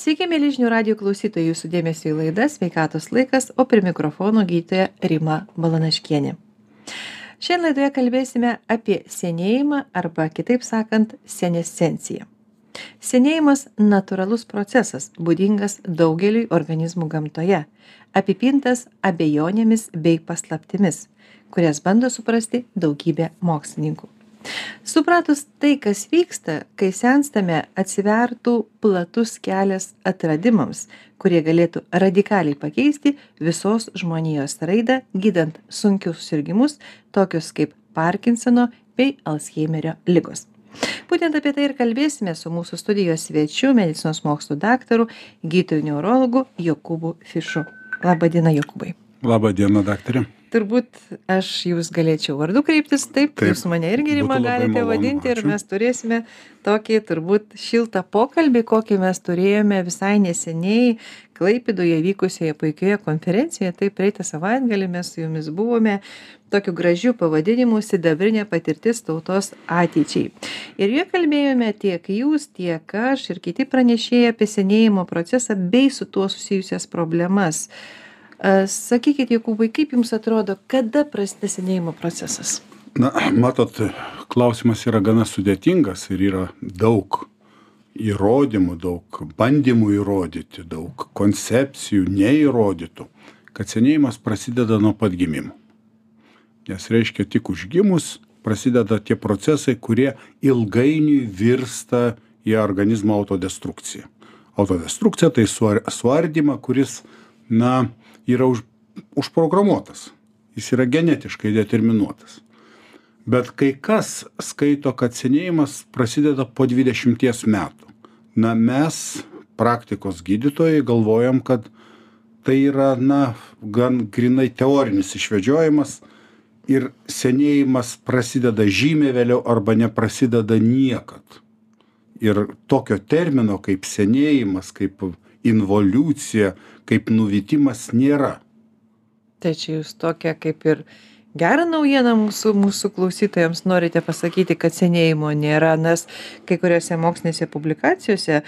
Sveiki, mėlyžinių radio klausytojai, jūsų dėmesio į laidą Sveikatos laikas, o prie mikrofono gydytoja Rima Balanaškienė. Šiandien laidoje kalbėsime apie senėjimą arba kitaip sakant senescenciją. Senėjimas - natūralus procesas, būdingas daugeliui organizmų gamtoje, apipintas abejonėmis bei paslaptimis, kurias bando suprasti daugybė mokslininkų supratus tai kas vyksta kai senstame atsivertų platus kelias atradimams kurie galėtų radikaliai pakeisti visos žmonijos raidą gydant sunkius susirgimus tokius kaip parkinsono bei alzheimerio ligos. Būtent apie tai ir kalbėsime su mūsų studijos svečiu medicinos mokslų daktaru gydytoju neurologu jokūbu fišu. Laba diena jokūbai. Laba diena daktare turbūt aš į jus galėčiau vardu kreiptis taip jūs mane irgi rima galite vadinti ir mes turėsime tokį turbūt šiltą pokalbį kokį mes turėjome visai neseniai klaipėdoje vykusioje puikioje konferencijoje. Taip praeitą savaitgalį mes su jumis buvome tokiu gražiu pavadinimu sidabrinė patirtis tautos ateičiai. Ir joje kalbėjome tiek jūs tiek aš ir kiti pranešėjai apie senėjimo procesą bei su tuo susijusias problemas sakykit jokūbai kaip jums atrodo kada prasideda senėjimo procesas? Na matot klausimas yra gana sudėtingas ir yra daug įrodymų daug bandymų įrodyti daug koncepcijų neįrodytų kad senėjimas prasideda nuo pat gimimo. Nes reiškia tik užgimus prasideda tie procesai kurie ilgainiui virsta į organizmo autodestrukciją. Autodestrukcija tai suar suardymą kuris na yra už, užprogramuotas. Jis yra genetiškai determinuotas. Bet kai kas skaito, kad senėjimas prasideda po 20 metų. Na, mes, praktikos gydytojai, galvojam, kad tai yra, na, gan grinai teorinis išvedžiojimas ir senėjimas prasideda žymiai vėliau arba neprasideda niekad. Ir tokio termino kaip senėjimas, kaip involiucija, kaip nuvytimas nėra. Tai čia jūs tokia kaip ir gerą naujieną mūsų, mūsų klausytojams norite pasakyti, kad senėjimo nėra, nes kai kuriuose mokslinėse publikacijose a,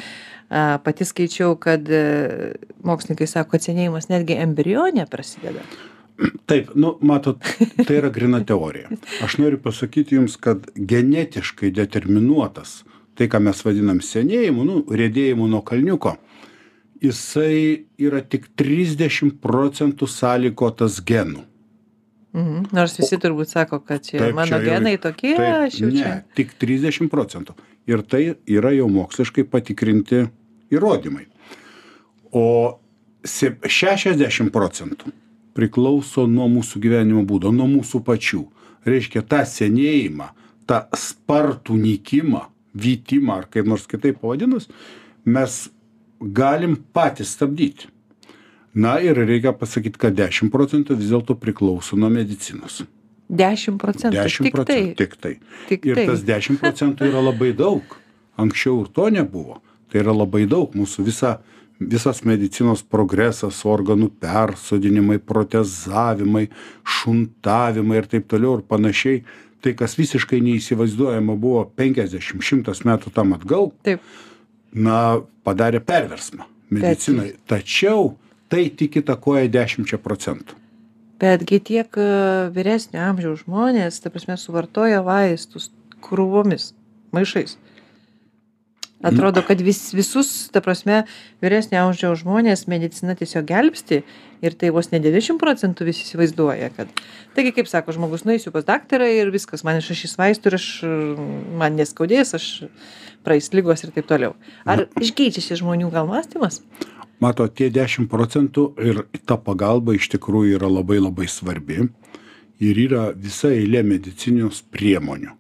pati skaičiau, kad a, e, mokslininkai sako, kad senėjimas netgi embrionė prasideda. Taip, nu, matot, tai yra grina teorija. Aš noriu pasakyti Jums, kad genetiškai determinuotas, tai ką mes vadinam senėjimu, nu, rėdėjimu nuo kalniuko, jisai yra tik 30 procentų sąlygotas genų. Mhm. Nors visi turbūt sako, kad čia taip, mano čia genai jau, tokie, taip, aš jau ne, čia. Tik 30 procentų. Ir tai yra jau moksliškai patikrinti įrodymai. O 60 procentų priklauso nuo mūsų gyvenimo būdo, nuo mūsų pačių. Reiškia, tą senėjimą, tą spartų nykimą, vytimą ar kaip nors kitaip pavadinus, mes galim patys stabdyti. Na ir reikia pasakyti, kad 10 procentų vis dėlto priklauso nuo medicinos. 10 procentų. 10 tik procentų. Tai. Tik tai. Tik ir tai. tas 10 procentų yra labai daug. Anksčiau ir to nebuvo. Tai yra labai daug. Mūsų visa, visas medicinos progresas, organų persodinimai, protezavimai, šuntavimai ir taip toliau ir panašiai. Tai, kas visiškai neįsivaizduojama buvo 50-100 metų tam atgal. Taip na padarė perversmą medicinai. Tačiau tai tik įtakoja dešimčia procentų. Betgi tiek e, vyresnio amžiaus žmonės ta prasme suvartoja vaistus krūvomis maišais atrodo kad vis visus ta prasme vyresnio amžiaus žmones medicina tiesiog gelbsti ir tai vos ne devyniasdešim procentų visi įsivaizduoja kad taigi kaip sako žmogus nueisiu pas daktarą ir viskas man išrašys vaistų ir aš man neskaudės aš praeis ligos ir taip toliau. Ar keičiasi žmonių gal mąstymas? Mato, tie 10 procentų ir ta pagalba iš tikrųjų yra labai labai svarbi. Ir yra visa eilė medicininios priemonių,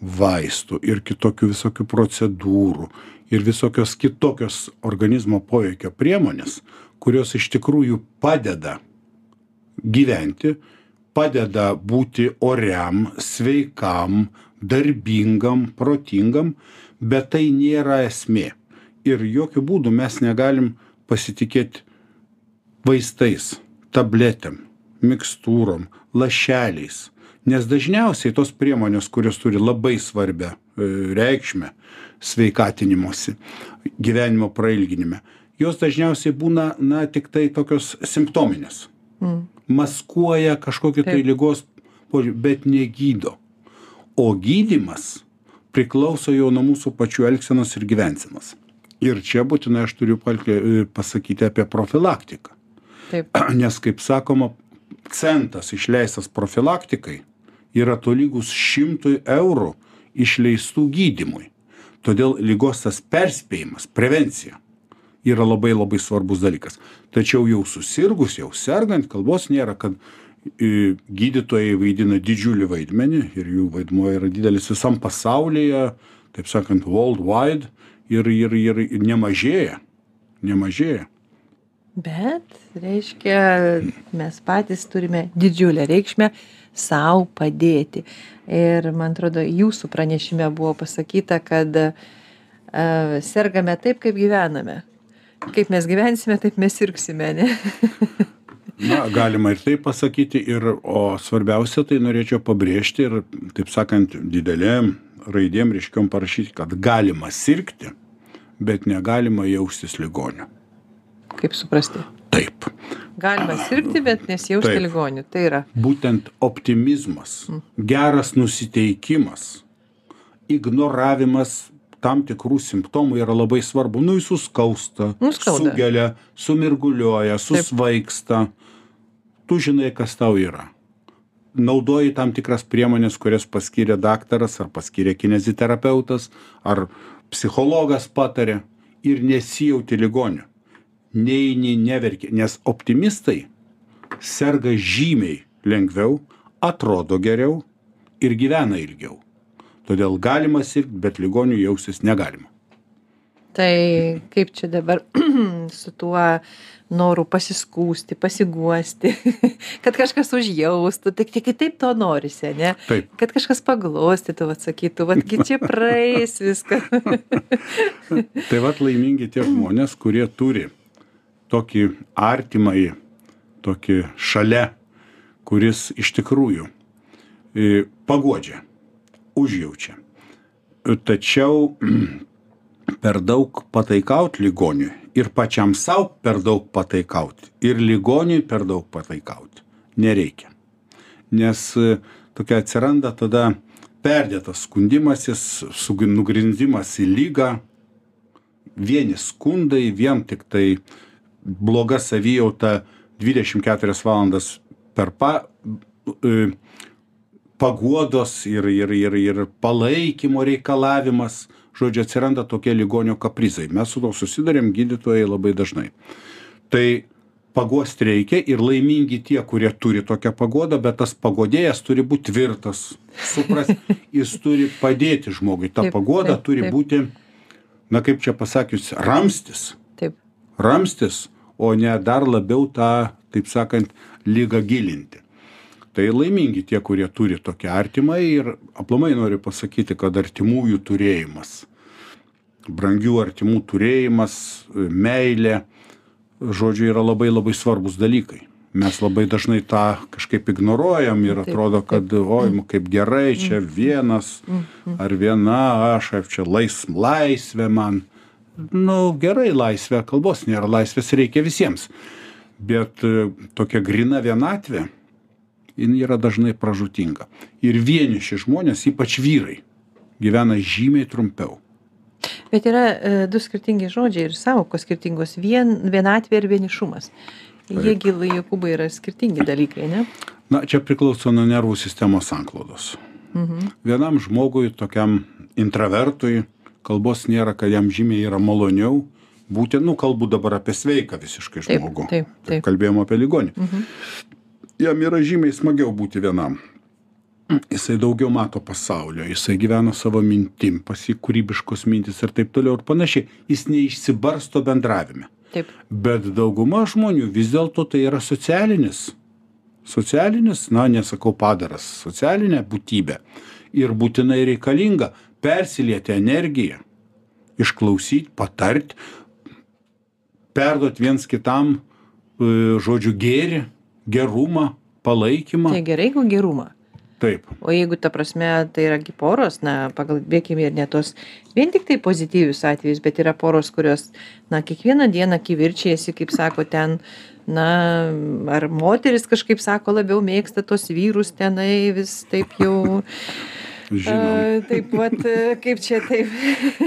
vaistų ir kitokių visokių procedūrų ir visokios kitokios organizmo poveikio priemonės, kurios iš tikrųjų padeda gyventi, padeda būti oriam, sveikam, darbingam, protingam, bet tai nėra esmė. Ir jokių būdų mes negalim pasitikėti vaistais, tabletėm, mikstūrom, lašeliais. Nes dažniausiai tos priemonės, kurios turi labai svarbę e, reikšmę sveikatinimuose, gyvenimo prailginime, jos dažniausiai būna, na, tik tai tokios simptominės. Mm. Maskuoja kažkokį tai lygos požiūrį, bet negydo. O gydimas priklauso jau nuo mūsų pačių elgsenos ir gyvensenos. Ir čia būtinai aš turiu pasakyti apie profilaktiką. Taip. Nes, kaip sakoma, centas išleistas profilaktikai yra tolygus šimtui eurų išleistų gydimui. Todėl lygos tas perspėjimas, prevencija yra labai labai svarbus dalykas. Tačiau jau susirgus, jau sergant, kalbos nėra, kad gydytojai vaidina didžiulį vaidmenį ir jų vaidmuo yra didelis visam pasaulyje, taip sakant, worldwide ir, ir, ir nemažėja. Nemažėja. Bet, reiškia, mes patys turime didžiulę reikšmę savo padėti. Ir man atrodo, jūsų pranešime buvo pasakyta, kad uh, sergame taip, kaip gyvename. Kaip mes gyvensime, taip mes sirgsime, ne? na galima ir taip pasakyti ir o svarbiausia tai norėčiau pabrėžti ir taip sakant didelėm raidėm ryškiom parašyti kad galima sirgti bet negalima jaustis ligoniu kaip suprasti taip galima sirgti bet nesijausti ligoniu tai yra būtent optimizmas geras nusiteikimas ignoravimas tam tikrų simptomų yra labai svarbu. Nu, jis suskausta, sugelia, sumirguliuoja, susvaiksta. Tu žinai, kas tau yra. Naudoji tam tikras priemonės, kurias paskyrė daktaras, ar paskyrė kineziterapeutas, ar psichologas patarė ir nesijauti ligoniu. Neini, neverki, nes optimistai serga žymiai lengviau, atrodo geriau ir gyvena ilgiau. Todėl galima sirgti, bet ligonių jausis negalima. Tai kaip čia dabar su tuo noru pasiskųsti, pasiguosti, kad kažkas užjaustų, tik, tik kitaip to norisi, ne? Taip. Kad kažkas paglostytų, atsakytų, vadgi čia praeis viską. tai vad laimingi tie žmonės, kurie turi tokį artimąjį, tokį šalia, kuris iš tikrųjų e, pagodžia, užjaučia. Tačiau per daug pataikaut ligoniui ir pačiam sau per daug pataikaut ir ligoniui per daug pataikaut nereikia. Nes e, tokia atsiranda tada perdėtas skundimasis, nugrindimas į lygą, vieni skundai, vien tik tai bloga savijauta 24 valandas per pa, e, paguodos ir, ir, ir, ir palaikymo reikalavimas. Žodžiu atsiranda tokie ligonio kaprizai. Mes su tuo susiduriam gydytojai labai dažnai. Tai paguost reikia ir laimingi tie kurie turi tokią paguodą bet tas paguodėjas turi būt tvirtas. Suprast jis turi padėti žmogui. Ta paguoda turi būti na kaip čia pasakius ramstis. Taip. Ramstis o ne dar labiau tą taip sakant ligą gilinti. Tai laimingi tie kurie turi tokią artimą ir aplamai noriu pasakyti kad artimųjų turėjimas brangių artimų turėjimas meilė žodžiu yra labai labai svarbūs dalykai. Mes labai dažnai tą kažkaip ignoruojam ir atrodo kad oi kaip gerai čia vienas ar viena aš čia lais laisvė man nu gerai laisvė kalbos nėra laisvės reikia visiems bet tokia gryna vienatvė jin yra dažnai pražūtinga. Ir vieniši žmonės, ypač vyrai, gyvena žymiai trumpiau. Bet yra e, du skirtingi žodžiai ir savokos skirtingos vien, - vienatvė ir vienišumas. Jie gilai, Jokūbai, yra skirtingi dalykai, ne? Na, čia priklauso nuo nervų sistemos sanklodos. Mhm. Vienam žmogui, tokiam intravertui, kalbos nėra, kad jam žymiai yra maloniau būti, nu, kalbu dabar apie sveiką visiškai žmogų. Taip, taip. taip. Kalbėjom apie ligonį. Mhm jam yra žymiai smagiau būti vienam. Jisai daugiau mato pasaulio, jisai gyvena savo mintim, pasi kūrybiškos mintis ir taip toliau ir panašiai. Jis neišsibarsto bendravime. Taip. Bet dauguma žmonių vis dėlto tai yra socialinis. Socialinis, na, nesakau padaras, socialinė būtybė. Ir būtinai reikalinga persilieti energiją, išklausyti, patarti, perduoti viens kitam, e, žodžiu, gėri, gerumą, palaikymą. Tai gerai, jeigu gerumą. taip o jeigu ta prasme tai yra poros na pakalbėkim ir ne tuos vien tiktai pozityvius atvejus bet yra poros kurios na kiekvieną dieną kivirčijasi kaip sako ten na ar moterys kažkaip sako labiau mėgsta tuos vyrus tenai vis taip jau žinom. Taip vat kaip čia taip.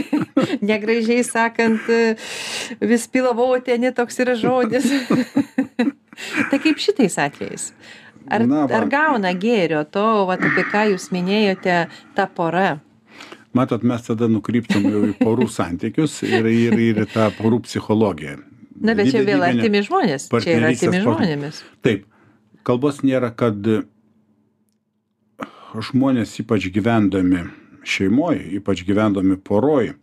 Negražiai sakant vis pilavoti ane toks yra žodis. Tai kaip šitais atvejais? Ar Na va. ar gauna gėrio to vat apie ką jūs minėjote ta pora? Matot mes tada nukrypstam jau į porų santykius ir ir ir tą porų psichologiją. Na bet čia vėl ne- artimi žmonės. Čia yra artimi žmonėmis. Taip, kalbos nėra, kad žmonės ypač gyvendami šeimoje, ypač gyvendami poroj,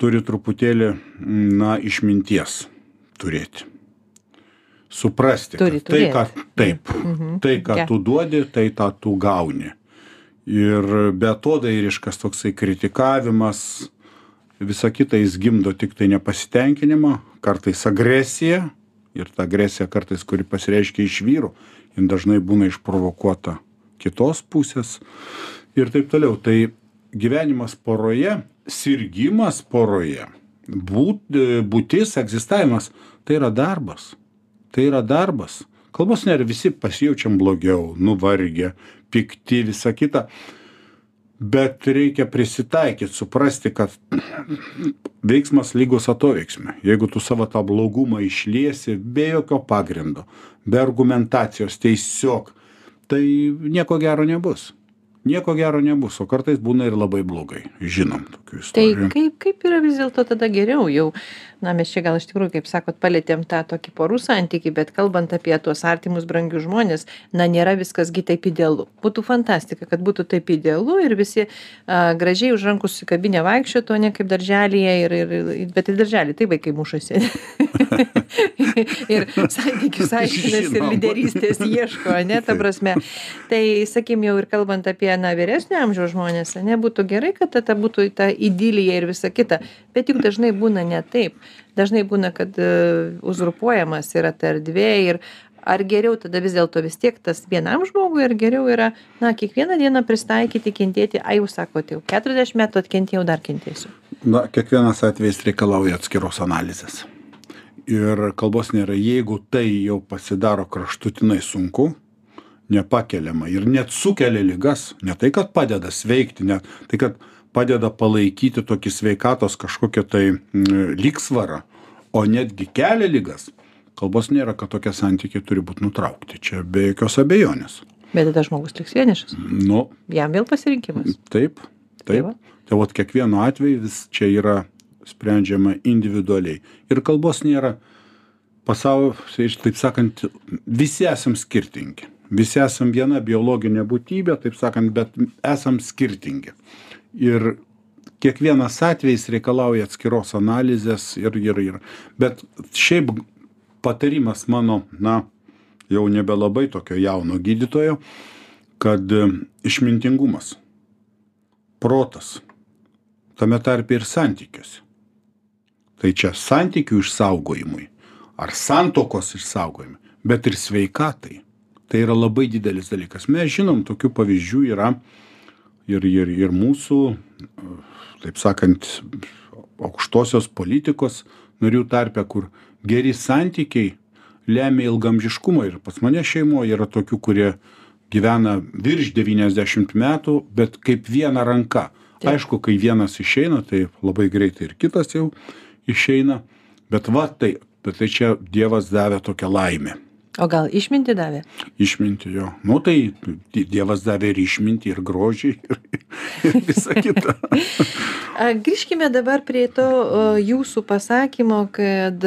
turi truputėlį, na, išminties turėti. Suprasti, Turi tai, ką, taip, Mhm. tai, ką Ja. tu duodi, tai tą tu gauni. Ir betodairiškas toksai kritikavimas, visa kita jis gimdo tik tai nepasitenkinimą, kartais agresiją ir ta agresija kartais, kuri pasireiškia iš vyrų, jin dažnai būna išprovokuota kitos pusės ir taip toliau. Tai gyvenimas poroje, sirgymas poroje, būt, būtis, egzistavimas, tai yra darbas. Tai yra darbas. Kalbos nėra, visi pasijaučiam blogiau, nuvargę, pikti, visa kita. Bet reikia prisitaikyt, suprasti, kad veiksmas lygus atoveiksmi. Jeigu tu savo tą blogumą išliesi be jokio pagrindo, be argumentacijos, tiesiog, tai nieko gero nebus. Nieko gero nebus, o kartais būna ir labai blogai. Žinom tokių tai istorijų. kaip kaip yra vis dėlto tada geriau jau? Na mes čia gal iš tikrųjų kaip sakot palietėm tą tokį porų santykį bet kalbant apie tuos artimus brangius žmones na nėra viskas gi taip idealu. Būtų fantastika kad būtų taip idealu ir visi a, gražiai už rankų susikabinę vaikščiotų ane kaip darželyje ir ir bet ir daržely tai vaikai mušasi. Ir santykius aiškinasi ir lyderystės ieško ane ta prasme. Tai sakykim jau ir kalbant apie na vyresnio amžiaus žmones ane būtų gerai kad ta ta būtų ta idilija ir visa kita. Bet juk dažnai būna ne taip. Dažnai būna kad e, uzurpuojamas yra ta erdvė ir ar geriau tada vis dėlto vis tiek tas vienam žmogui ar geriau yra na kiekvieną dieną prisitaikyti kentėti. Ai jūs sakot jau keturiasdešim metų atkentėjau dar kentėsiu. Na, kiekvienas atvejis reikalauja atskiros analizės. Ir kalbos nėra, jeigu tai jau pasidaro kraštutinai sunku, nepakeliama ir net sukelia lygas, ne tai, kad padeda sveikti, ne tai, kad padeda palaikyti tokį sveikatos kažkokią tai mm, lygsvarą, o netgi kelia lygas, kalbos nėra, kad tokie santykiai turi būti nutraukti. Čia be jokios abejonės. bet tada žmogus liks vienišas Nu, jam vėl pasirinkimas Taip, Tai taip. va. Tai vat kiekvienu atveju vis čia yra sprendžiama individualiai. Ir kalbos nėra pasaulio, taip sakant, visi esam skirtingi. Visi esam viena biologinė būtybė, taip sakant, bet esam skirtingi. Ir kiekvienas atvejis reikalauja atskiros analizės ir, ir, ir. Bet šiaip patarimas mano, na, jau nebelabai tokio jauno gydytojo, kad e, išmintingumas, protas, tame tarpe ir santykiuose. Tai čia santykių išsaugojimui ar santokos išsaugojimui, bet ir sveikatai. Tai yra labai didelis dalykas. Mes žinom, tokių pavyzdžių yra ir, ir, ir mūsų, taip sakant, aukštosios politikos narių tarpe, kur geri santykiai lemia ilgamžiškumą. Ir pas mane šeimoje yra tokių, kurie gyvena virš 90 metų, bet kaip viena ranka. Taip. Aišku, kai vienas išeina, tai labai greitai ir kitas jau išeina. Bet va tai, bet tai čia Dievas davė tokią laimę. O gal išmintį davė Išminti jo. Nu tai Di- Dievas davė ir išminti, ir grožį, ir, ir visą kitą. Grįžkime dabar prie to jūsų pasakymo, kad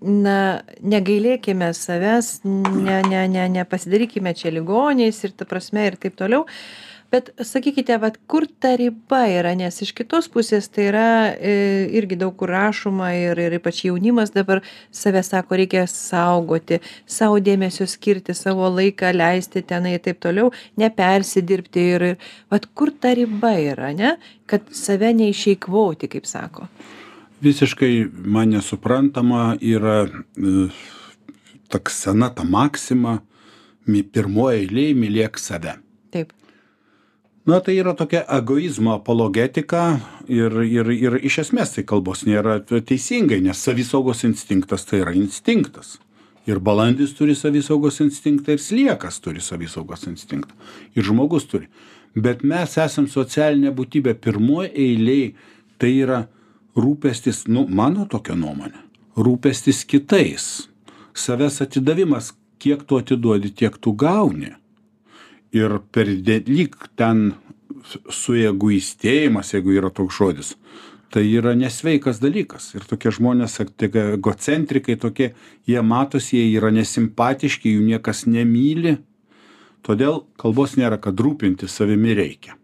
na, negailėkime savęs, ne, ne, ne, nepasidarykime čia ligoniais ir ta prasme ir taip toliau. Bet sakykite, vat, kur ta riba yra, nes iš kitos pusės tai yra e, irgi daug kur rašoma ir, ir ypač jaunimas dabar save sako, reikia saugoti, savo dėmesio skirti, savo laiką leisti tenai taip toliau, nepersidirbti ir, vat, kur ta riba yra, ne? kad save neišeikvoti, kaip sako. Visiškai man nesuprantama yra e, toks sena ta maksima, mi- pirmoji eilė mylėk save. Na tai yra tokia egoizmo apologetika ir ir ir iš esmės tai kalbos nėra teisingai nes savisaugos instinktas tai yra instinktas. Ir balandis turi savisaugos instinktą ir sliekas turi savisaugos instinktą. Ir žmogus turi. Bet mes esam socialinė būtybė. Pirmoj eilėj tai yra rūpestis nu mano tokia nuomonė rūpestis kitais. Savęs atidavimas kiek tu atiduodi tiek tu gauni ir pernelyg ten sueguistėjimas jeigu yra toks žodis. Tai yra nesveikas dalykas. Ir tokie žmonės tik egocentrikai tokie jie matosi jie yra nesimpatiški jų niekas nemyli. Todėl kalbos nėra kad rūpintis savimi reikia.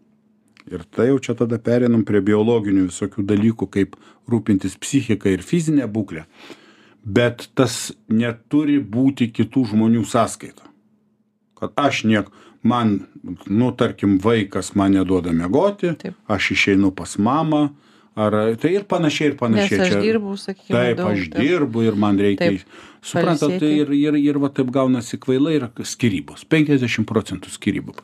Ir tai jau čia tada pereinam prie biologinių visokių dalykų kaip rūpintis psichika ir fizine būkle bet tas neturi būti kitų žmonių sąskaita. Kad aš niek man nu tarkim vaikas man neduoda miegoti aš išeinu pas mamą ar tai ir panašiai ir panašiai. Nes aš dirbu, sakykime, taip aš dirbu ir man reikia suprantat tai ir ir ir va taip gaunasi kvailai yra skyrybos penkiasdešim procentų skyrybų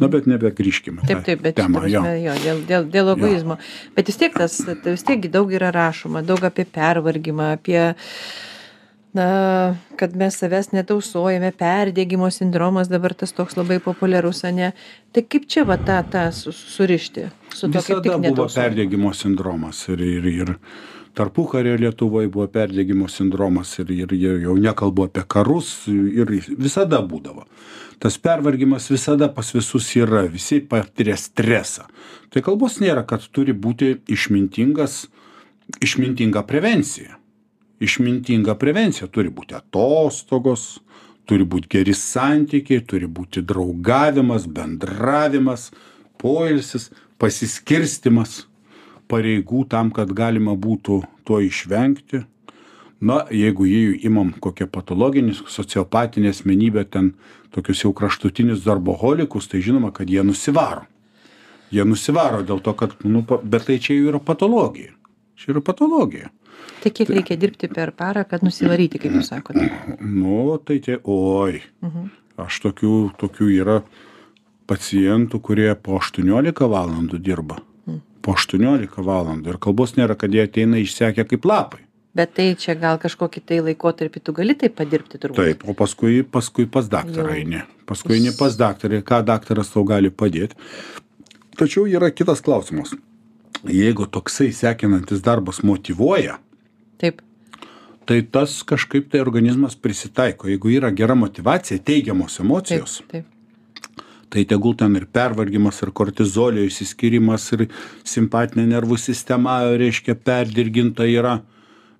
na bet nebegrįžkim į Taip, taip, bet ta jo. prasme, jo, dėl, dėl, dėl egoizmo. Bet vis tiek tas, tai vis tiek gi daug yra rašoma, daug apie pervargimą, apie, na, kad mes savęs netausojame, perdėgymo sindromas dabar tas toks labai populiarus, ne? Tai kaip čia va tą, tą su- surišti? Su to, kaip visada tik buvo perdegimo sindromas ir ir ir tarpukario lietuvoj buvo perdegimo sindromas ir ir ir jau nekalbu apie karus ir visada būdavo. Tas pervargimas visada pas visus yra visi patiria stresą. Tai kalbos nėra kad turi būti išmintingas išmintinga prevencija išmintinga prevencija. Turi būti atostogos turi būt geri santykiai turi būti draugavimas bendravimas poilsis pasiskirstymas pareigų tam kad galima būtų to išvengti. Na jeigu jei imam kokią patologinį sociopatinę asmenybę ten tokius jau kraštutinius darboholikus tai žinoma kad jie nusivaro. Jie nusivaro dėl to kad nu bet tai čia jau yra patologija. Čia yra patologija Tai kiek reikia dirbti per parą, kad nusivaryti, kaip jūs sakote? nu tai tie oi. Mhm. aš tokių tokių yra pacientų kurie po aštuoniolika valandų dirba. Po aštuoniolika valandų. Ir kalbos nėra kad jie ateina išsekę kaip lapai. Bet tai čia gal kažkokį tai laikotarpį tu gali taip padirbti turbūt. taip o paskui paskui pas daktarą eini. Paskui eini pas daktarą ir ką daktaras tau gali padėt tačiau yra kitas klausimas. Jeigu toksai sekinantis darbas motyvuoja Taip. tai tas kažkaip tai organizmas prisitaiko jeigu yra gera motyvacija teigiamos Taip, emocijos taip. tai tegul ten ir pervargimas ir kortizolio išsiskyrimas ir simpatinė nervų sistema reiškia perdirginta yra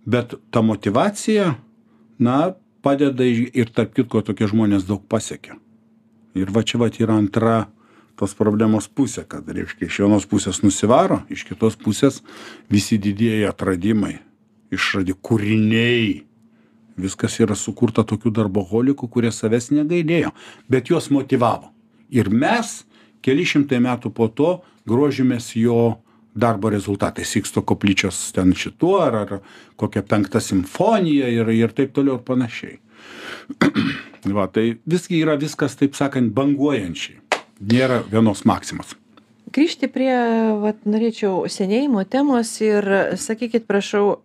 bet ta motyvacija na padeda ir tarp kitko tokie žmonės daug pasiekia ir va čia vat yra antra tos problemos pusė kad reiškia iš vienos pusės nusivaro iš kitos pusės visi didieji atradimai išradi kūriniai. Viskas yra sukurta tokių darboholikų kurie savęs negailėjo bet juos motyvavo ir mes keli šimtai metų po to grožimės jo darbo rezultatais. Siksto koplyčios ten šituo ar ar kokia penkta simfonija ir ir taip toliau ir panašiai. Va tai visgi yra viskas taip sakant banguojančiai. Nėra vienos maksimos. Grįžti prie, vat, norėčiau senėjimo temos ir sakykit, prašau,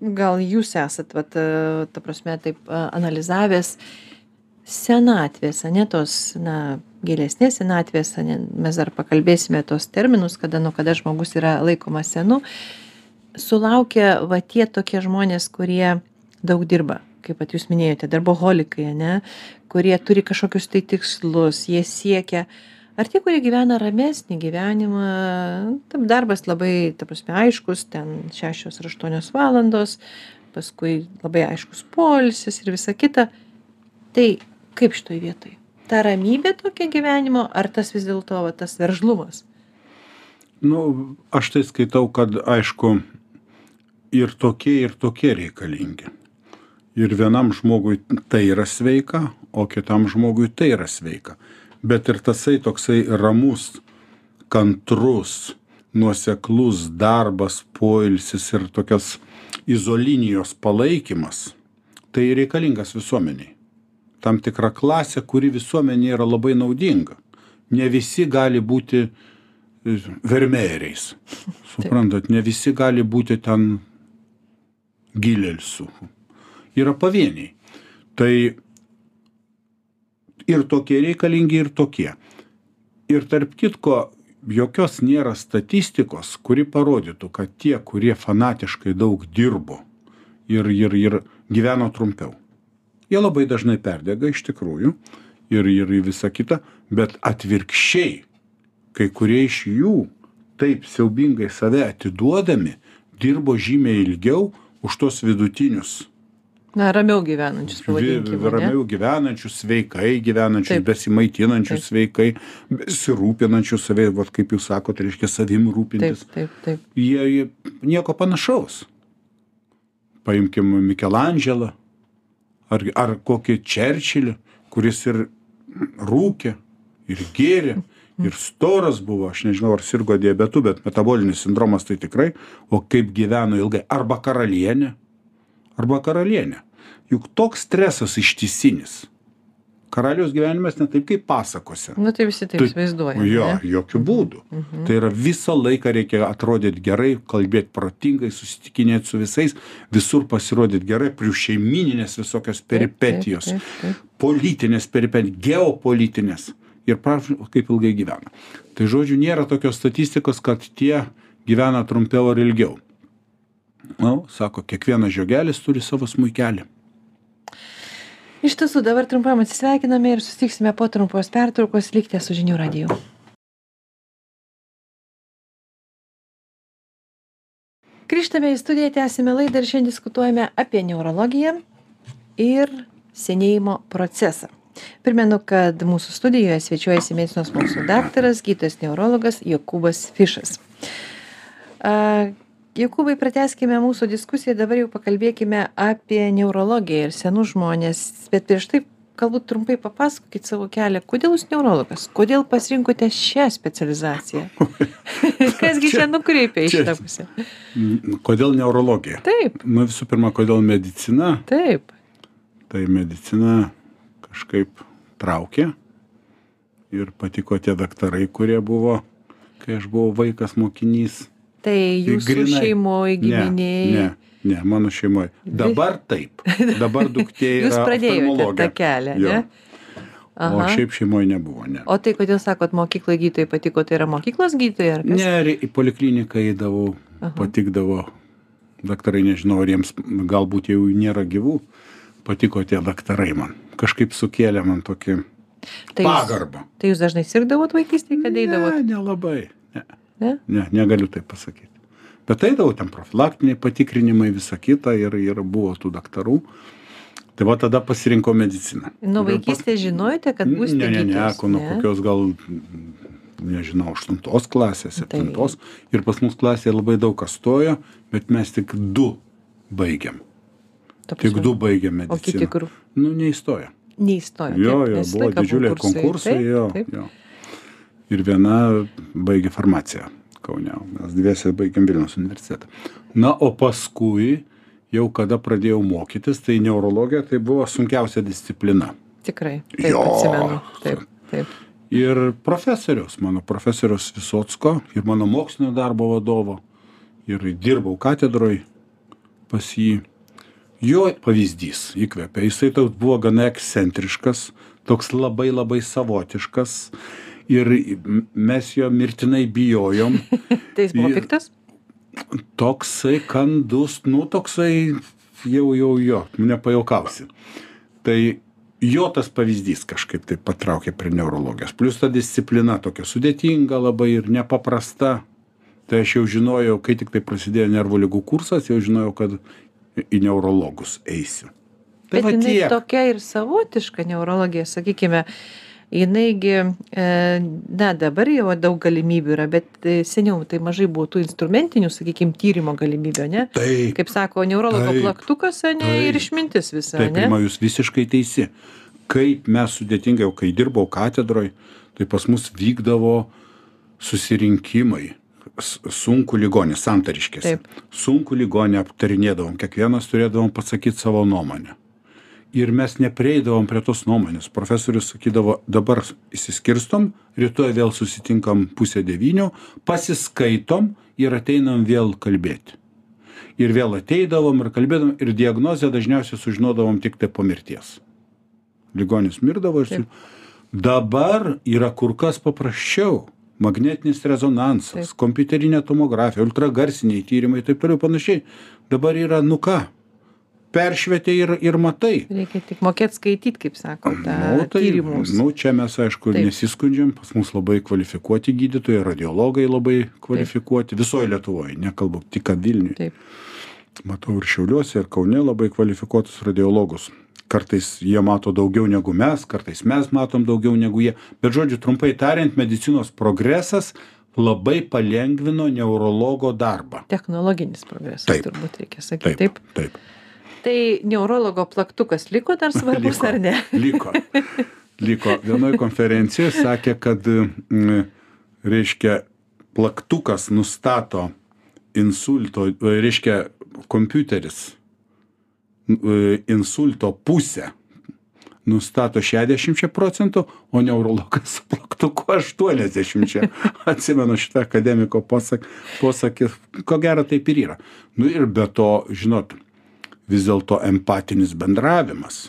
gal jūs esat, vat, e, ta prasme, taip e, analizavęs senatvės, ne tos, na, gilesnės senatvės, ne, mes dar pakalbėsime tos terminus, kada, nuo kada žmogus yra laikomas senu, sulaukia va tie tokie žmonės, kurie daug dirba, kaip pat jūs minėjote, darboholikai, ne, kurie turi kažkokius tai tikslus, jie siekia, ar tie, kurie gyvena ramesnį gyvenimą, tam darbas labai, ta prasme, aiškus, ten šešios ar aštuonios valandos, paskui labai aiškus poilsis ir visa kita. Tai kaip šitoj vietoj? Ta ramybė tokia gyvenimo, ar tas vis dėlto va, tas veržlumas? nu aš tai skaitau kad aišku ir tokie ir tokie reikalingi ir vienam žmogui tai yra sveika o kitam žmogui tai yra sveika bet ir tasai toksai ramus kantrus nuoseklus darbas poilsis ir tokios izolinijos palaikymas tai reikalingas visuomenei tam tikra klasė kuri visuomenei yra labai naudinga ne visi gali būti vermeeriais. Suprantat, ne visi gali būti ten gilelsų. Yra pavieniai. Tai ir tokie reikalingi, ir tokie. Ir tarp kitko, jokios nėra statistikos, kuri parodytų, kad tie, kurie fanatiškai daug dirbo ir, ir, ir gyveno trumpiau. Jie labai dažnai perdega iš tikrųjų ir, ir visa kita, bet atvirkščiai, kai kurie iš jų taip siaubingai save atiduodami, dirbo žymiai ilgiau už tos vidutinius Na, ramiau gyvenančius, pavadinkime. Ramiau gyvenančius, sveikai gyvenančius, besimaitinančius sveikai, besirūpinančius savai, vat, kaip jūs sakote, reiškia savim rūpintis. Taip, taip. Jie, jie nieko panašaus. Paimkim Mikelandželą ar, ar kokį Čerčilį, kuris ir rūkė, ir gėrė, ir storas buvo, aš nežinau, ar sirgo diabetu, bet metabolinis sindromas tai tikrai, o kaip gyveno ilgai, arba karalienė arba karalienė. Juk toks stresas ištisinis. Karaliaus gyvenimas ne taip kaip pasakose. Na nu, tai visi taip tai įsivaizduoja. Jo, ne? jokių būdų. Mhm. Tai yra visą laiką reikia atrodyti gerai, kalbėti protingai, susitikinėti su visais, visur pasirodyti gerai, prieš šeimininės visokios peripetijos, taip, taip, taip, taip. politinės peripetijos, geopolitinės. Ir prašau, kaip ilgai gyvena. Tai žodžiu, nėra tokios statistikos, kad tie gyvena trumpiau ar ilgiau. Nu, sako, kiekvienas žiogelis turi savo smūkelį. Iš tiesų, dabar trumpam atsisveikiname ir susitiksime po trumpos pertraukos. Likite su žinių radiju. Grįžtame į studiją, tęsime laidą ir šiandien diskutuojame apie neurologiją ir senėjimo procesą. Primenu, kad mūsų studijoje svečiuojasi medicinos mokslų daktaras, gydytojas neurologas Jokūbas Fišas jokūbai pratęskime mūsų diskusiją dabar jau pakalbėkime apie neurologiją ir senus žmones bet prieš tai galbūt trumpai papasakokit savo kelią. Kodėl jūs neurologas? Kodėl pasirinkote šią specializaciją? Kas gi čia nukreipė į šitą pusę? Kodėl neurologija? Taip. Nu visų pirma kodėl medicina? Taip. Tai medicina kažkaip traukė ir patiko tie daktarai kurie buvo kai aš buvau vaikas mokinys Tai jūsų Grinai. šeimoje, giminėje. Ne, ne, ne, mano šeimoje. Dabar taip. Dabar duktė yra. Jūs pradėjote tą kelią, jo. ne? Aha. O šiaip šeimoje nebuvo, ne. O tai kodėl sakot, mokykloje gydytojai patiko, tai yra mokyklos gydytojai? Ne, į polikliniką įdavau, Aha. patikdavo. Daktarai nežinau, ar jiems galbūt jau nėra gyvų, patiko tie daktarai man. Kažkaip sukėlė man tokį tai pagarbą. Jūs, tai jūs dažnai sirgdavot vaikystėje, kad eidavot? Ne, nelabai. Ne. Ne? Ne, negaliu taip pasakyti. Bet eidavau ten profilaktiniai patikrinimai, visa kita ir, ir buvo tų daktarų. Tai va tada pasirinkau mediciną. Nuo vaikystės žinojote, kad bus Ne, ne, ne, nuo kokios gal, nežinau, aštuntos klasės, septintos. Tai. Ir pas mus klasėje labai daug kas stojo, bet mes tik du baigiam. Tik du baigiam mediciną. O kiti kur? Nu, neįstojo. Neįstojo. Jo, jo, buvo didžiuliai konkursai, jo, jo ir viena baigė farmaciją Kaune. Mes dviese baigėm Vilnius universitetą. Na, o paskui, jau kada pradėjau mokytis, tai neurologija tai buvo sunkiausia disciplina. Tikrai. Taip, jo. atsimenu. Taip, taip. Ir profesorius, mano profesorius Visotsko ir mano mokslinio darbo vadovo. Ir dirbau katedroj pas jį. Jo pavyzdys įkvėpė. Jisai toks buvo gana ekscentriškas, toks labai labai savotiškas ir mes jo mirtinai bijojom. tai jis buvo piktas? Toksai kandus, nu toksai jau, jau, jo, nepajaukausi. Tai jo tas pavyzdys kažkaip tai patraukė prie neurologijos. Plus ta disciplina tokia sudėtinga labai ir nepaprasta. Tai aš jau žinojau, kai tik tai prasidėjo nervų lygų kursas, jau žinojau, kad į neurologus eisiu. Tai Bet jinai tiek. tokia ir savotiška neurologija, sakykime, jinai gi e, na dabar jau daug galimybių yra bet e, seniau tai mažai buvo tų instrumentinių sakykim tyrimo galimybių ane kaip sako neurologo plaktukas ane ir išmintis visa ane taip jūs visiškai teisi. Kaip mes sudėtingai jau kai dirbau katedroj tai pas mus vykdavo susirinkimai. Sunkų ligonį santariškėse. Sunkų ligonį aptarinėdavom kiekvienas turėdavom pasakyt savo nuomonę ir mes neprieidavom prie tos nuomonės. Profesorius sakydavo dabar išsiskirstom rytoj vėl susitinkam pusę devynių pasiskaitom ir ateinam vėl kalbėti. Ir vėl ateidavom ir kalbėdavom ir diagnozę dažniausiai sužinodavom tiktai po mirties. Ligonis mirdavo ir su- dabar yra kur kas paprasčiau. Magnetinis rezonansas kompiuterinė tomografija ultragarsiniai tyrimai taip toliau panašiai. Dabar yra nu ką peršvietei ir ir matai. Reikia tik mokėt skaityt kaip sako tą nu tai tyrimus. nu čia mes aišku Taip. nesiskundžiam. Pas mus labai kvalifikuoti gydytojai radiologai labai kvalifikuoti. Visoj lietuvoj nekalbu tik kad vilniuj taip. Matau ir šiauliuose ir kaune labai kvalifikuotus radiologus. Kartais jie mato daugiau negu mes kartais mes matom daugiau negu jie. Bet žodžiu trumpai tariant medicinos progresas labai palengvino neurologo darbą. Technologinis progresas Taip. turbūt reikia sakyt taip taip? taip tai neurologo plaktukas liko dar svarbus Liko. ar ne liko liko vienoj konferencijoj sakė kad reiškia plaktukas nustato insulto reiškia kompiuteris e, insulto pusę nustato 60 procentų, o neurologas su plaktuku 80. Atsimenu šitą akademiko posak, posakį, ko gero taip ir yra. Nu ir be to, žinot, vis dėlto empatinis bendravimas,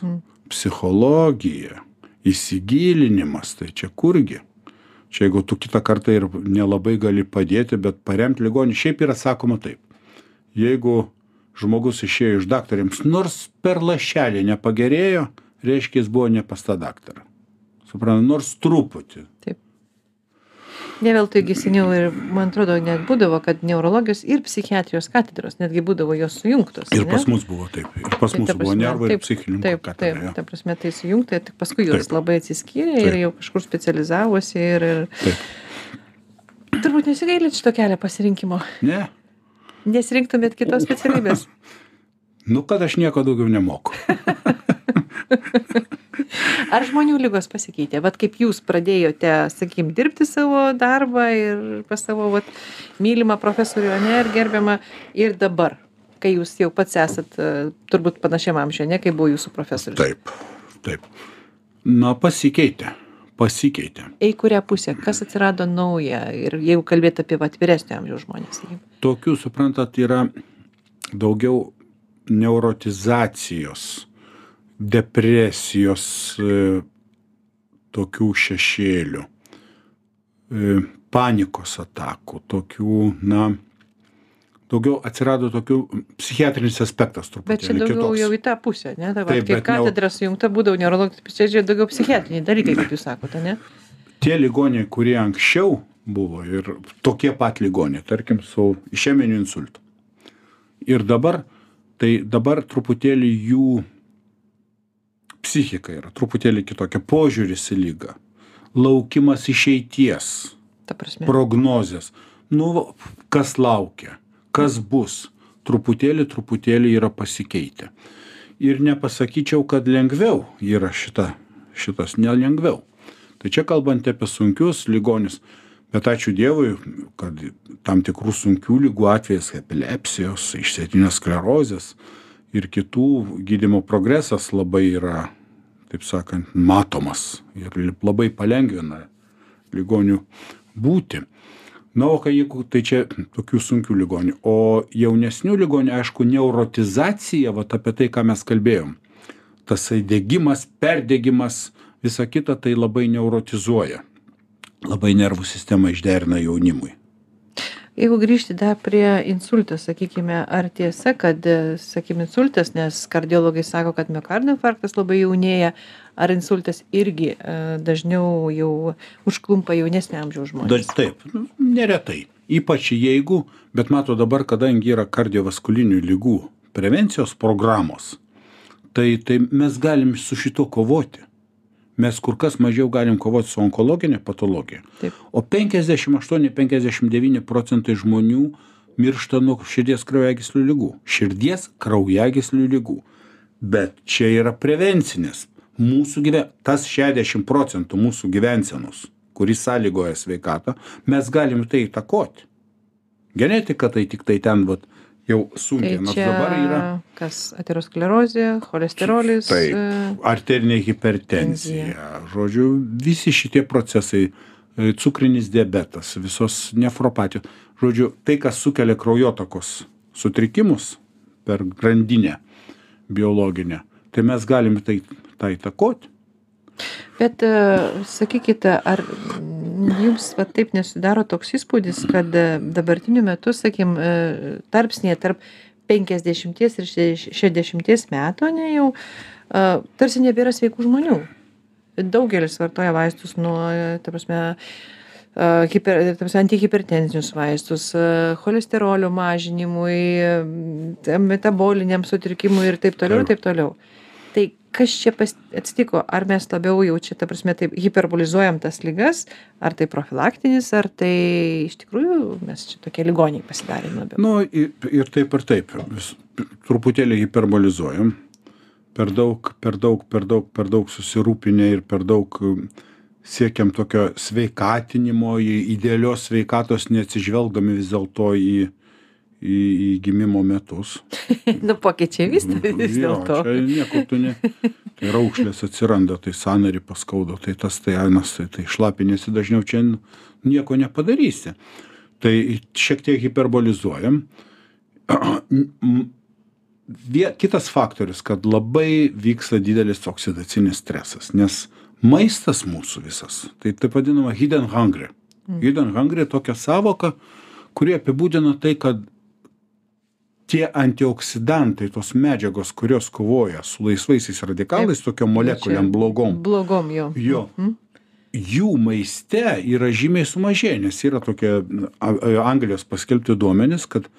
psichologija, įsigilinimas, tai čia kurgi. Čia jeigu tu kitą kartą ir nelabai gali padėti, bet paremti ligonį, šiaip yra sakoma taip. Jeigu žmogus išėjo iš daktarėms, nors per lašelį nepagerėjo, reiškia jis buvo ne pas tą daktarą. Suprantu, nors truputį. taip ne veltui gi seniau ir man atrodo net būdavo kad neurologijos ir psichiatrijos katedros netgi būdavo jos sujungtos Ir pas mus buvo taip. Ir pas mus buvo nervų ir psichinių taip, taip, ta prasme, tai sujungta, tik paskui jos labai atsiskyrė ir jau kažkur specializavosi ir, ir turbūt nesigailit šito kelio pasirinkimo, Ne. nesirinktumėt kitos specialybės. Nu, kad aš nieko daugiau nemoku. Ar žmonių lygos pasikeitė? Vat kaip jūs pradėjote, sakykim, dirbti savo darbą ir pas savo vat, mylimą profesorių, ne, ir gerbiamą, ir dabar, kai jūs jau pats esat e, turbūt panašiam amžiuje, ne, kai buvo jūsų profesorius. Taip, taip. Na, pasikeitė. Pasikeitė. Į kurią pusę, kas atsirado nauja ir jeigu kalbėt apie vat, vyresnio amžiaus žmonės. Tokių, suprantat, yra daugiau neurotizacijos, depresijos, e, tokių šešėlių, e, panikos atakų, tokių, na, daugiau atsirado tokių psichiatrinis aspektas Bet truputį. čia daugiau jau į tą pusę, ne? Vat, Taip, kai bet neu- katedra sujungta būdavo neurologijos, čia čia daugiau psichiatriniai dalykai, kaip jūs sakote, ne? Tie ligoniai, kurie anksčiau buvo ir tokie pat ligoniai, tarkim, su išeminiu insultu. Ir dabar, tai dabar truputėlį jų psichika yra truputėlį kitokia, požiūris į lygą, laukimas išeities, prognozės. Nu, kas laukia, kas bus, truputėlį, truputėlį yra pasikeitę. Ir nepasakyčiau, kad lengviau yra šita, šitas nelengviau. Tai čia kalbant apie sunkius ligonius, bet ačiū Dievui, kad tam tikrų sunkių lygų atvejais, epilepsijos, išsėtinės sklerozės ir kitų gydimo progresas labai yra, taip sakant, matomas ir labai palengvina ligonių būti. Na, o kai jeigu tai čia tokių sunkių ligonių, o jaunesnių ligonių, aišku, neurotizacija, va apie tai, ką mes kalbėjom, tasai degimas, perdegimas, visa kita tai labai neurotizuoja, labai nervų sistemą išderina jaunimui. Jeigu grįžti dar prie insulto, sakykime, ar tiesa, kad, sakykime, insultas, nes kardiologai sako, kad miocardo infarktas labai jaunėja, ar insultas irgi e, dažniau jau užklumpa jaunesnio amžiaus žmonės? taip, nu, neretai. Ypač jeigu, bet mato dabar, kadangi yra kardiovaskulinių lygų prevencijos programos, tai, tai mes galim su šito kovoti. Mes kur kas mažiau galim kovoti su onkologinė patologija. O 58-59 procentai žmonių miršta nuo širdies kraujagyslių lygų. Širdies kraujagyslių lygų. Bet čia yra prevencinis. Mūsų gyven... Tas 60 procentų mūsų gyvensenos, kuris sąlygoja sveikatą, mes galim tai įtakoti. Genetika tai tik tai ten, vat, jau Tai sunkiai, nors čia dabar yra kas aterosklerozė, cholesterolis. Taip, e, arterinė hipertenzija, žodžiu, visi šitie procesai, e, cukrinis diabetas, visos nefropatijos, žodžiu, tai, kas sukelia kraujotakos sutrikimus per grandinę biologinę, tai mes galim tai, tai įtakoti. Bet e, sakykite, ar jums va, taip nesidaro toks įspūdis, kad e, dabartiniu metu, sakykim, e, tarpsnėje tarp 50 ir 60 metų, ne jau, tarsi nebėra sveikų žmonių. Daugelis vartoja vaistus nuo, ta prasme, hiper, antihipertenzinius vaistus, cholesterolio mažinimui, metaboliniam sutrikimui ir taip toliau, ir taip toliau. Tai kas čia pas, atsitiko? Ar mes labiau jau čia, ta prasme, taip hiperbolizuojam tas lygas, ar tai profilaktinis, ar tai iš tikrųjų mes čia tokie ligoniai pasidarėm labiau? Nu, i- ir taip ir taip. Vis, truputėlį hiperbolizuojam. Per daug, per daug, per daug, per daug susirūpinę ir per daug um, siekiam tokio sveikatinimo, idealios sveikatos, neatsižvelgdami vis dėlto į, į, į gimimo metus. nu, pokyčiai vis, vis dėlto. Nieko tu ne. Tai raukšlės atsiranda, tai sanarį paskaudo, tai tas, tai anas, tai, tai šlapinėsi dažniau čia nieko nepadarysi. Tai šiek tiek hiperbolizuojam. Kitas faktorius, kad labai vyksta didelis oksidacinis stresas, nes maistas mūsų visas, tai taip vadinama hidden hungry. Hidden hungry tokia savoka, kuri apibūdina tai, kad tie antioksidantai, tos medžiagos, kurios kovoja su laisvaisiais radikalais, tokiom molekulėm blogom, Blogom jo. jo, jų maiste yra žymiai sumažėję, nes yra tokie Anglijos paskelbti duomenys, kad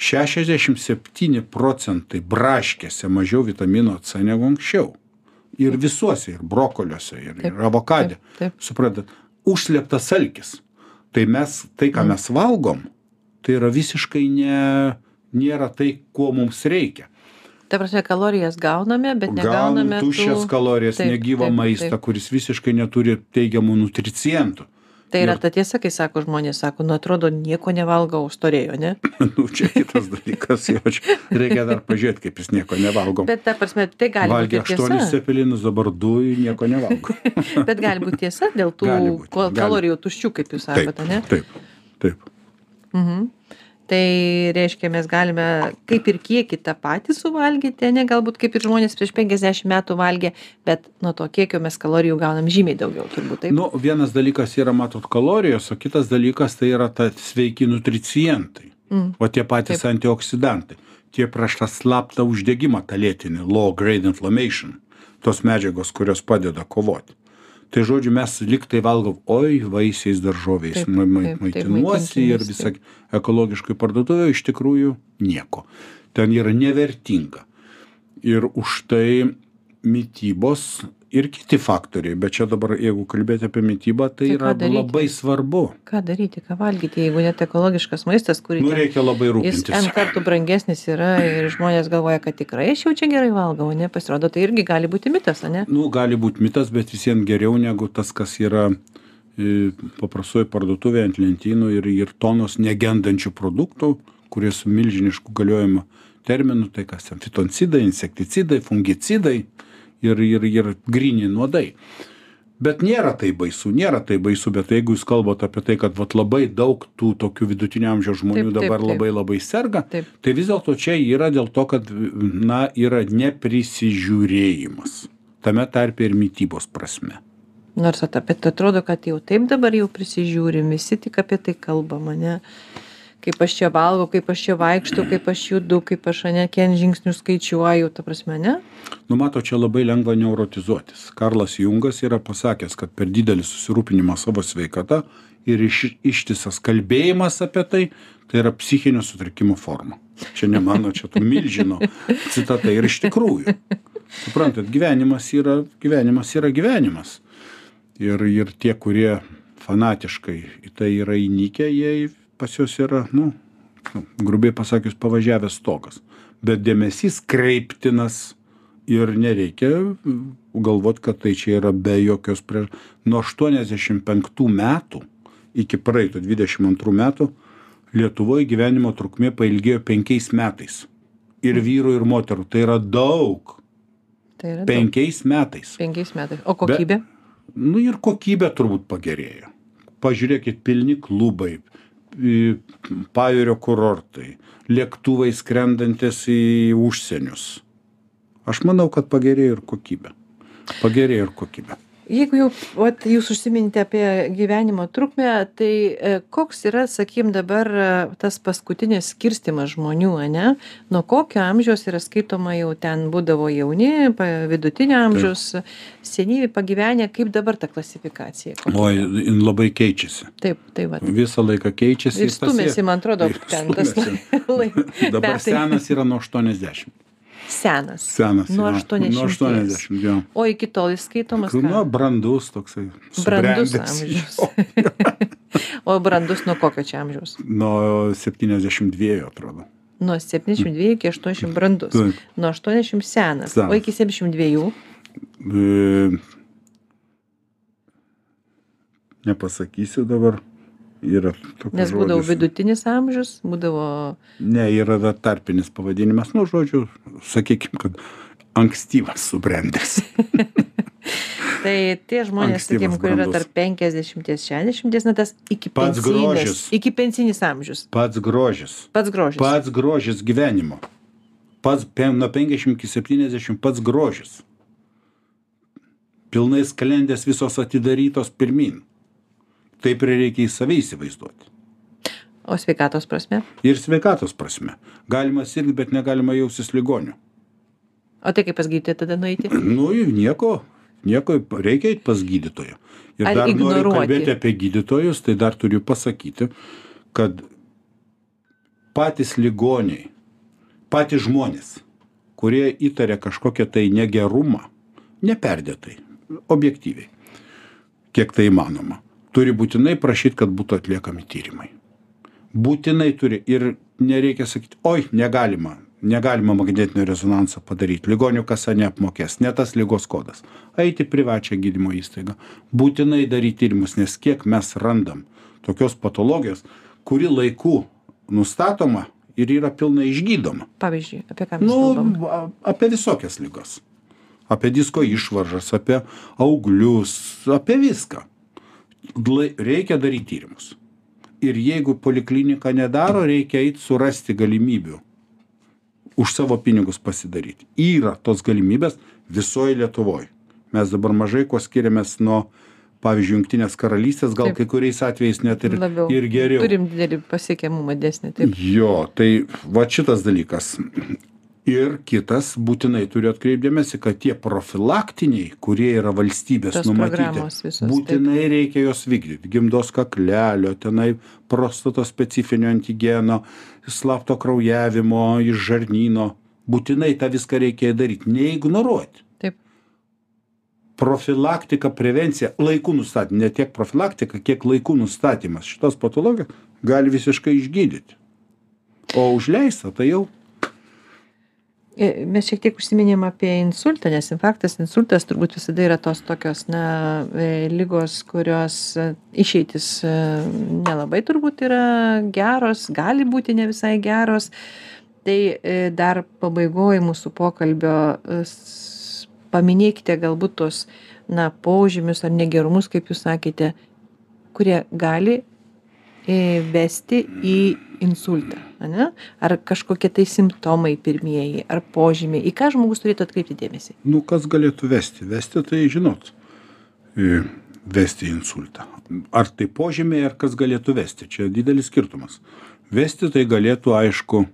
67 procentai braškėse mažiau vitamino C negu anksčiau. Ir visuose, ir brokoliuose, ir, ir taip. Suprantat, užslėptas alkis. Tai mes, tai ką mes valgom, tai yra visiškai ne, nėra tai, ko mums reikia. Ta prasme, kalorijas gauname, bet Gaunam negauname. tuščias tų- kalorijas, Taip, negyvą taip, maistą, taip. kuris visiškai neturi teigiamų nutricientų. Tai yra Ir- ta tiesa, kai sako žmonės, sako, nu atrodo, nieko nevalgau, storėjo, ne? nu, čia kitas dalykas, jo, čia reikia dar pažiūrėti, kaip jis nieko nevalgo. Bet ta prasme, tai gali Valgė būti aštuonis tiesa. cepelinus, dabar du ir nieko nevalgo. Bet gali būti tiesa dėl tų Gali būt, ko- gali. kalorijų tuščių, kaip jūs sakote, ne? taip, taip. Mhm. Tai reiškia, mes galime kaip ir kiekį tą patį suvalgyti, ne galbūt kaip ir žmonės prieš 50 metų valgė, bet nuo to kiekio mes kalorijų gaunam žymiai daugiau, turbūt taip. Nu, vienas dalykas yra, matot, kalorijos, o kitas dalykas tai yra ta sveiki nutricientai. Mm. O tie patys antioksidantai. Tie prieš tą slaptą uždegimą, tą lėtinį, low grade inflammation. Tos medžiagos, kurios padeda kovoti. Tai žodžiu, mes liktai valgom, oi, vaisiais, daržoviais Taip, ma- ma- maitinuosi ir maitinkimės, visą ekologiškai parduotuvę, iš tikrųjų nieko. Ten yra nevertinga. Ir už tai mytybos ir kiti faktoriai, bet čia dabar, jeigu kalbėti apie mytybą, tai, Tai yra labai svarbu. Ką daryti, ką valgyti, jeigu net ekologiškas maistas, kurį Nu, reikia labai jis rūpintis. N kartų brangesnis yra ir žmonės galvoja, kad tikrai aš jau čia gerai valgau, ne? Pasirodo, tai irgi gali būti mitas, ar ne? Nu, gali būti mitas, bet vis vien geriau negu tas, kas yra e, paprastoje parduotuvėje ant lentynų ir, ir tonos negendančių produktų, kurie su milžinišku galiojimo terminu, tai kas ten fitoncidai, insekticidai, fungicidai ir, ir, ir grini nuodai. Bet nėra tai baisu, nėra tai baisu, bet jeigu jūs kalbate apie tai, kad vat, labai daug tų tokių vidutinio amžiaus žmonių Taip, taip, dabar taip. labai labai serga, Taip. tai vis dėlto čia yra dėl to, kad na, yra neprisižiūrėjimas. Tame tarpe ir mytybos prasme. Nors apie tai atrodo, kad jau taip dabar jau prisižiūrim, visi tik apie tai kalbama, ne? Kaip aš čia valgau, kaip aš čia vaikštau, kaip aš judu, kaip aš ne kiek žingsnių skaičiuoju, ta prasme, ne? Nu, mato, čia labai lengva neurotizuotis. Karlas Jungas yra pasakęs, kad per didelį susirūpinimą savo sveikata ir iš, ištisas kalbėjimas apie tai, tai yra psichinio sutrikimo forma. Čia ne mano, čia tų milžino citata ir iš tikrųjų. Suprantat, gyvenimas yra, gyvenimas yra gyvenimas. Ir, ir tie, kurie fanatiškai į tai yra įnikę, jie pas juos yra, nu, grubiai pasakius, pavažiavęs stokas. Bet dėmesys kreiptinas ir nereikia galvot, kad tai čia yra be jokios prieš. Nuo 85 metų iki praeitų 22 metų Lietuvoje gyvenimo trukmė pailgėjo penkiais metais. Ir vyrų, ir moterų. Tai yra daug. Tai yra. Penkiais metais. Penkiais metais. O kokybė? Nu ir kokybė turbūt pagerėjo. Pažiūrėkit, pilni klubai, į pajūrio kurortai, lėktuvai skrendantis į užsienius. Aš manau, kad pagerėjo ir kokybė. Pagerėjo ir kokybė. Jeigu jau vat, jūs užsiminėte apie gyvenimo trukmę, tai e, koks yra, sakykim, dabar e, tas paskutinis skirstimas žmonių, ne? Nuo kokio amžiaus yra skaitoma jau ten būdavo jauni, vidutinio amžiaus, senyvi pagyvenę, kaip dabar ta klasifikacija? Kokia? O jin labai keičiasi. Taip, tai va. Visą laiką keičiasi. Ir stumėsi, man atrodo, ten tas stumiasi. lai- Dabar metai. senas yra nuo 80. Senas. Senas. Nuo jo. 80. Nuo 80, jo. O iki tol jis skaitomas. Nu, brandus toksai. Brandus amžius. o brandus nuo kokio čia amžiaus? Nuo 72, atrodo. Nuo 72 iki 80 brandus. Taip. Nuo 80 senas. Senas. O iki 72 E, Nepasakysiu dabar. Yra toks nes būdavo žodis. vidutinis amžius, būdavo Ne, yra tarpinis pavadinimas. Nu, žodžiu, sakykime, kad ankstyvas subrendęs. Tai tie žmonės, sakykime, kur yra tarp 50-60, na tas iki Pats grožis. iki pensinis amžius. Pats grožis. Pats grožis. Pats grožis gyvenimo. Pats nuo 50 iki 70 pats grožis. Pilnai skalendės visos atidarytos pirmin. Taip ir reikia į save įsivaizduoti. O sveikatos prasme? Ir sveikatos prasme. Galima sirgti, bet negalima jausis ligoniu. O tai kaip pas gydytoją tada nueiti? Nu, nieko, nieko, reikia eiti pas gydytoją. Ir Ar dar noriu ignoruoti? kalbėti apie gydytojus, tai dar turiu pasakyti, kad patys ligoniai, patys žmonės, kurie įtaria kažkokią tai negerumą, neperdėtai, objektyviai, kiek tai įmanoma, turi būtinai prašyti, kad būtų atliekami tyrimai. Būtinai turi ir nereikia sakyti, oi, negalima, negalima magnetinio rezonanso padaryti, ligonių kasa neapmokės, ne tas lygos kodas. Eiti privačią gydymo įstaigą, būtinai daryti tyrimus, nes kiek mes randam tokios patologijos, kuri laiku nustatoma ir yra pilnai išgydoma. Pavyzdžiui, apie ką mes Nu, kalbam? apie visokias lygas. Apie disko išvaržas, apie auglius, apie viską. Reikia daryti tyrimus. Ir jeigu poliklinika nedaro, reikia eiti surasti galimybių už savo pinigus pasidaryti. Yra tos galimybės visoje Lietuvoje. Mes dabar mažai kuo skiriamės nuo, pavyzdžiui, Junktinės karalystės, gal Taip. kai kuriais atvejais net ir, Labiau. ir geriau. Turim didelį pasiekiamumą desnį. Taip. Jo, tai va šitas dalykas. Ir kitas, būtinai turiu atkreipdėmėsi, kad tie profilaktiniai, kurie yra valstybės numatyti, būtinai reikia juos vykdyti. Gimdos kaklelio, tenai prostatos specifinio antigeno, slapto kraujavimo, iš žarnyno. Būtinai tą viską reikia daryti, neignoruoti. Taip. Profilaktika, prevencija, laikų nustatymas, ne tiek profilaktika, kiek laikų nustatymas šitos patologijos gali visiškai išgydyti. O užleista tai jau Mes šiek tiek užsiminėm apie insultą, nes infarktas, insultas turbūt visada yra tos tokios, na, e, lygos, kurios e, išeitis e, nelabai turbūt yra geros, gali būti ne visai geros. Tai e, dar pabaigoje mūsų pokalbio e, paminėkite galbūt tos, na, požymius ar negerumus, kaip jūs sakėte, kurie gali e, vesti į insultą, ane? Ar kažkokie tai simptomai pirmieji, ar požymiai, į ką žmogus turėtų atkreipti dėmesį? Nu, kas galėtų vesti? Vesti tai, žinot, e, vesti insultą. Ar tai požymiai, ar kas galėtų vesti? Čia didelis skirtumas. Vesti tai galėtų, aišku,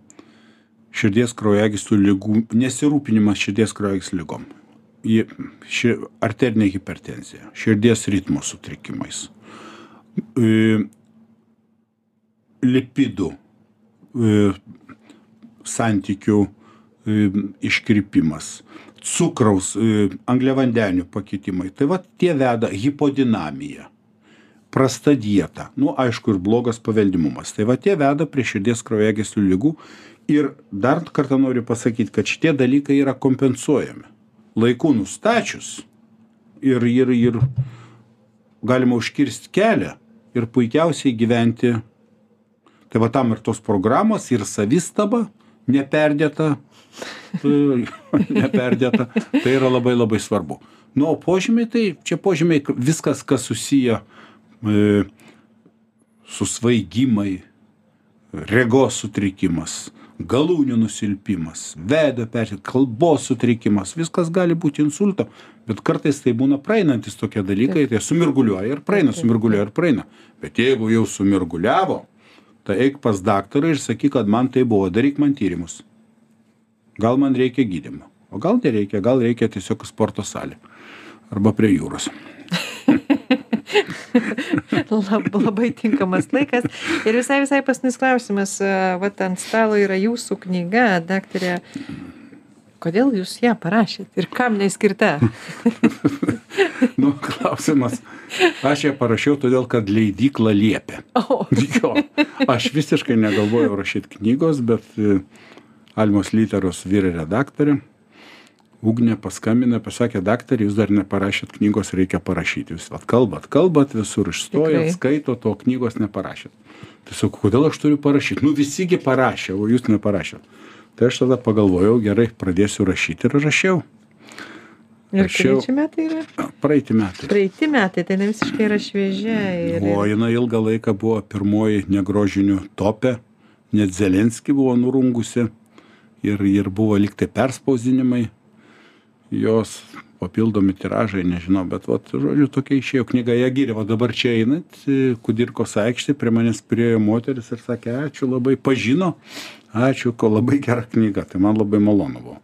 širdies kraujagyslių lygų, nesirūpinimas širdies kraujagyslių lygom. Ji- Ši arterinė hipertenzija, širdies ritmo sutrikimais, e, lipidų santykių e, iškrypimas, cukraus, e, angliavandenių pakitimai. Tai va tie veda hipodinamiją, prasta dieta, nu aišku ir blogas paveldimumas. Tai va tie veda prie širdies kraujagyslių lygų. Ir dar kartą noriu pasakyti, kad šitie dalykai yra kompensuojami. Laiku nustačius ir, ir, ir galima užkirsti kelią ir puikiausiai gyventi tai va tam ir tos programos ir savistaba neperdėta. Neperdėta. Tai yra labai labai svarbu. Nu o požymiai tai čia požymiai viskas kas susiję e, su svaigimai regos sutrikimas galūnių nusilpimas veido persi kalbos sutrikimas viskas gali būti insulto bet kartais tai būna praeinantys tokie dalykai tai sumirguliuoja ir praeina sumirguliuoja ir praeina. Bet jeigu jau sumirguliavo tai eik pas daktarą ir sakyk kad man tai buvo daryk man tyrimus gal man reikia gydymo o gal nereikia gal reikia tiesiog sporto salę arba prie jūros Lab, labai tinkamas laikas. Ir visai, visai pasnis klausimas, vat ant stalo yra jūsų knyga, daktarė. Kodėl jūs ją parašėt ir kam neskirta? nu, klausimas. Aš ją parašiau todėl, kad leidykla liepė. O. Jo, aš visiškai negalvojau rašyti knygos, bet e, Almos Literos vyra redaktorė ugnė paskambina pasakė daktare jūs dar neparašėt knygos reikia parašyt jūs vat kalbat kalbat visur išstojat skaitot o knygos neparašėt tai sakau kodėl aš turiu parašyt nu visi gi parašė o jūs neparašėt tai aš tada pagalvojau gerai pradėsiu rašyt ir rašiau Ir kurie čia metai yra? Praeiti metai. Praeiti metai, tai ne visiškai yra šviežia. Ir... O jinai ilgą laiką buvo pirmoji negrožinių topė, net Zelenski buvo nurungusi ir, ir buvo liktai perspausdinimai jos papildomi tiražai nežinau bet vat žodžiu tokia išėjo knyga ją gyrė va dabar čia einat kudirkos aikštėj prie manęs priėjo moteris ir sakė ačiū labai pažino ačiū ko labai gera knyga tai man labai malonu buvo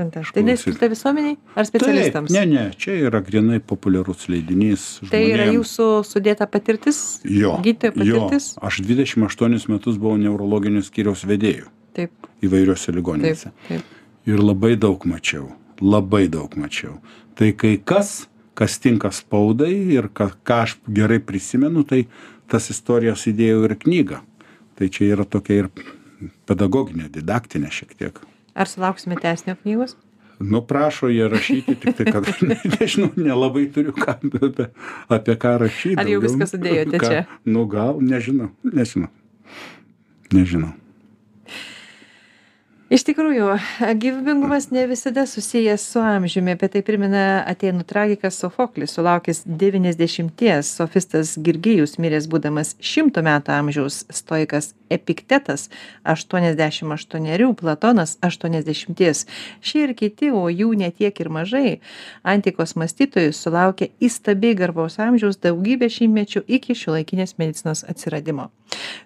Fantastiška. Tai neskirta visuomeniai ar specialistams? Taip, ne, ne, čia yra grinai populiarus leidinys. Žmonėm. Tai yra jūsų sudėta patirtis? Jo. Gydytojo patirtis? Jo. Aš 28 metus buvau neurologinių skyriaus vedėjų. Taip. Įvairiuose ligoninėse. Taip, taip. Ir labai daug mačiau labai daug mačiau tai kai kas kas tinka spaudai ir ką ką aš gerai prisimenu tai tas istorijas įdėjau ir knygą tai čia yra tokia ir pedagoginė didaktinė šiek tiek. Ar sulauksime tęsinio knygos? Nu prašo jie rašyti tiktai kad ne, nežinau nelabai turiu ką apie, apie ką rašyti. Ar jau viską sudėjote čia? Nu gal nežinau nežinau. Nežinau iš tikrųjų gyvybingumas ne visada susijęs su amžiumi apie tai primena atėnų tragikas sofoklis sulaukęs devyniasdešimties. Sofistas girgijus miręs būdamas šimto metų amžiaus stoikas epiktetas aštuoniasdešim aštuonerių platonas aštuoniasdešimties. Šie ir kiti o jų ne tiek ir mažai antikos mąstytojų sulaukė įstabiai garbaus amžiaus daugybę šimtmečių iki šiuolaikinės medicinos atsiradimo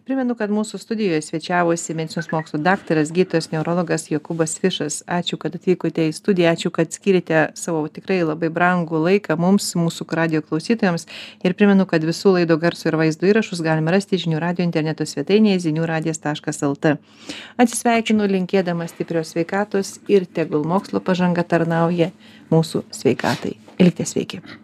primenu kad mūsų studijoje svečiavosi medicinos mokslų daktaras gydytojas neurologas jokūbas fišas. Ačiū kad atvykote į studiją. Ačiū kad skyrėte savo tikrai labai brangų laiką mums mūsų radijo klausytojams. Ir primenu kad visų laidų garso ir vaizdo įrašus galima rasti žinių radijo interneto svetainėje zinių radijas taškas lt. Atsisveikinu linkėdama stiprios sveikatos ir tegul mokslo pažanga tarnauja mūsų sveikatai. Likite sveiki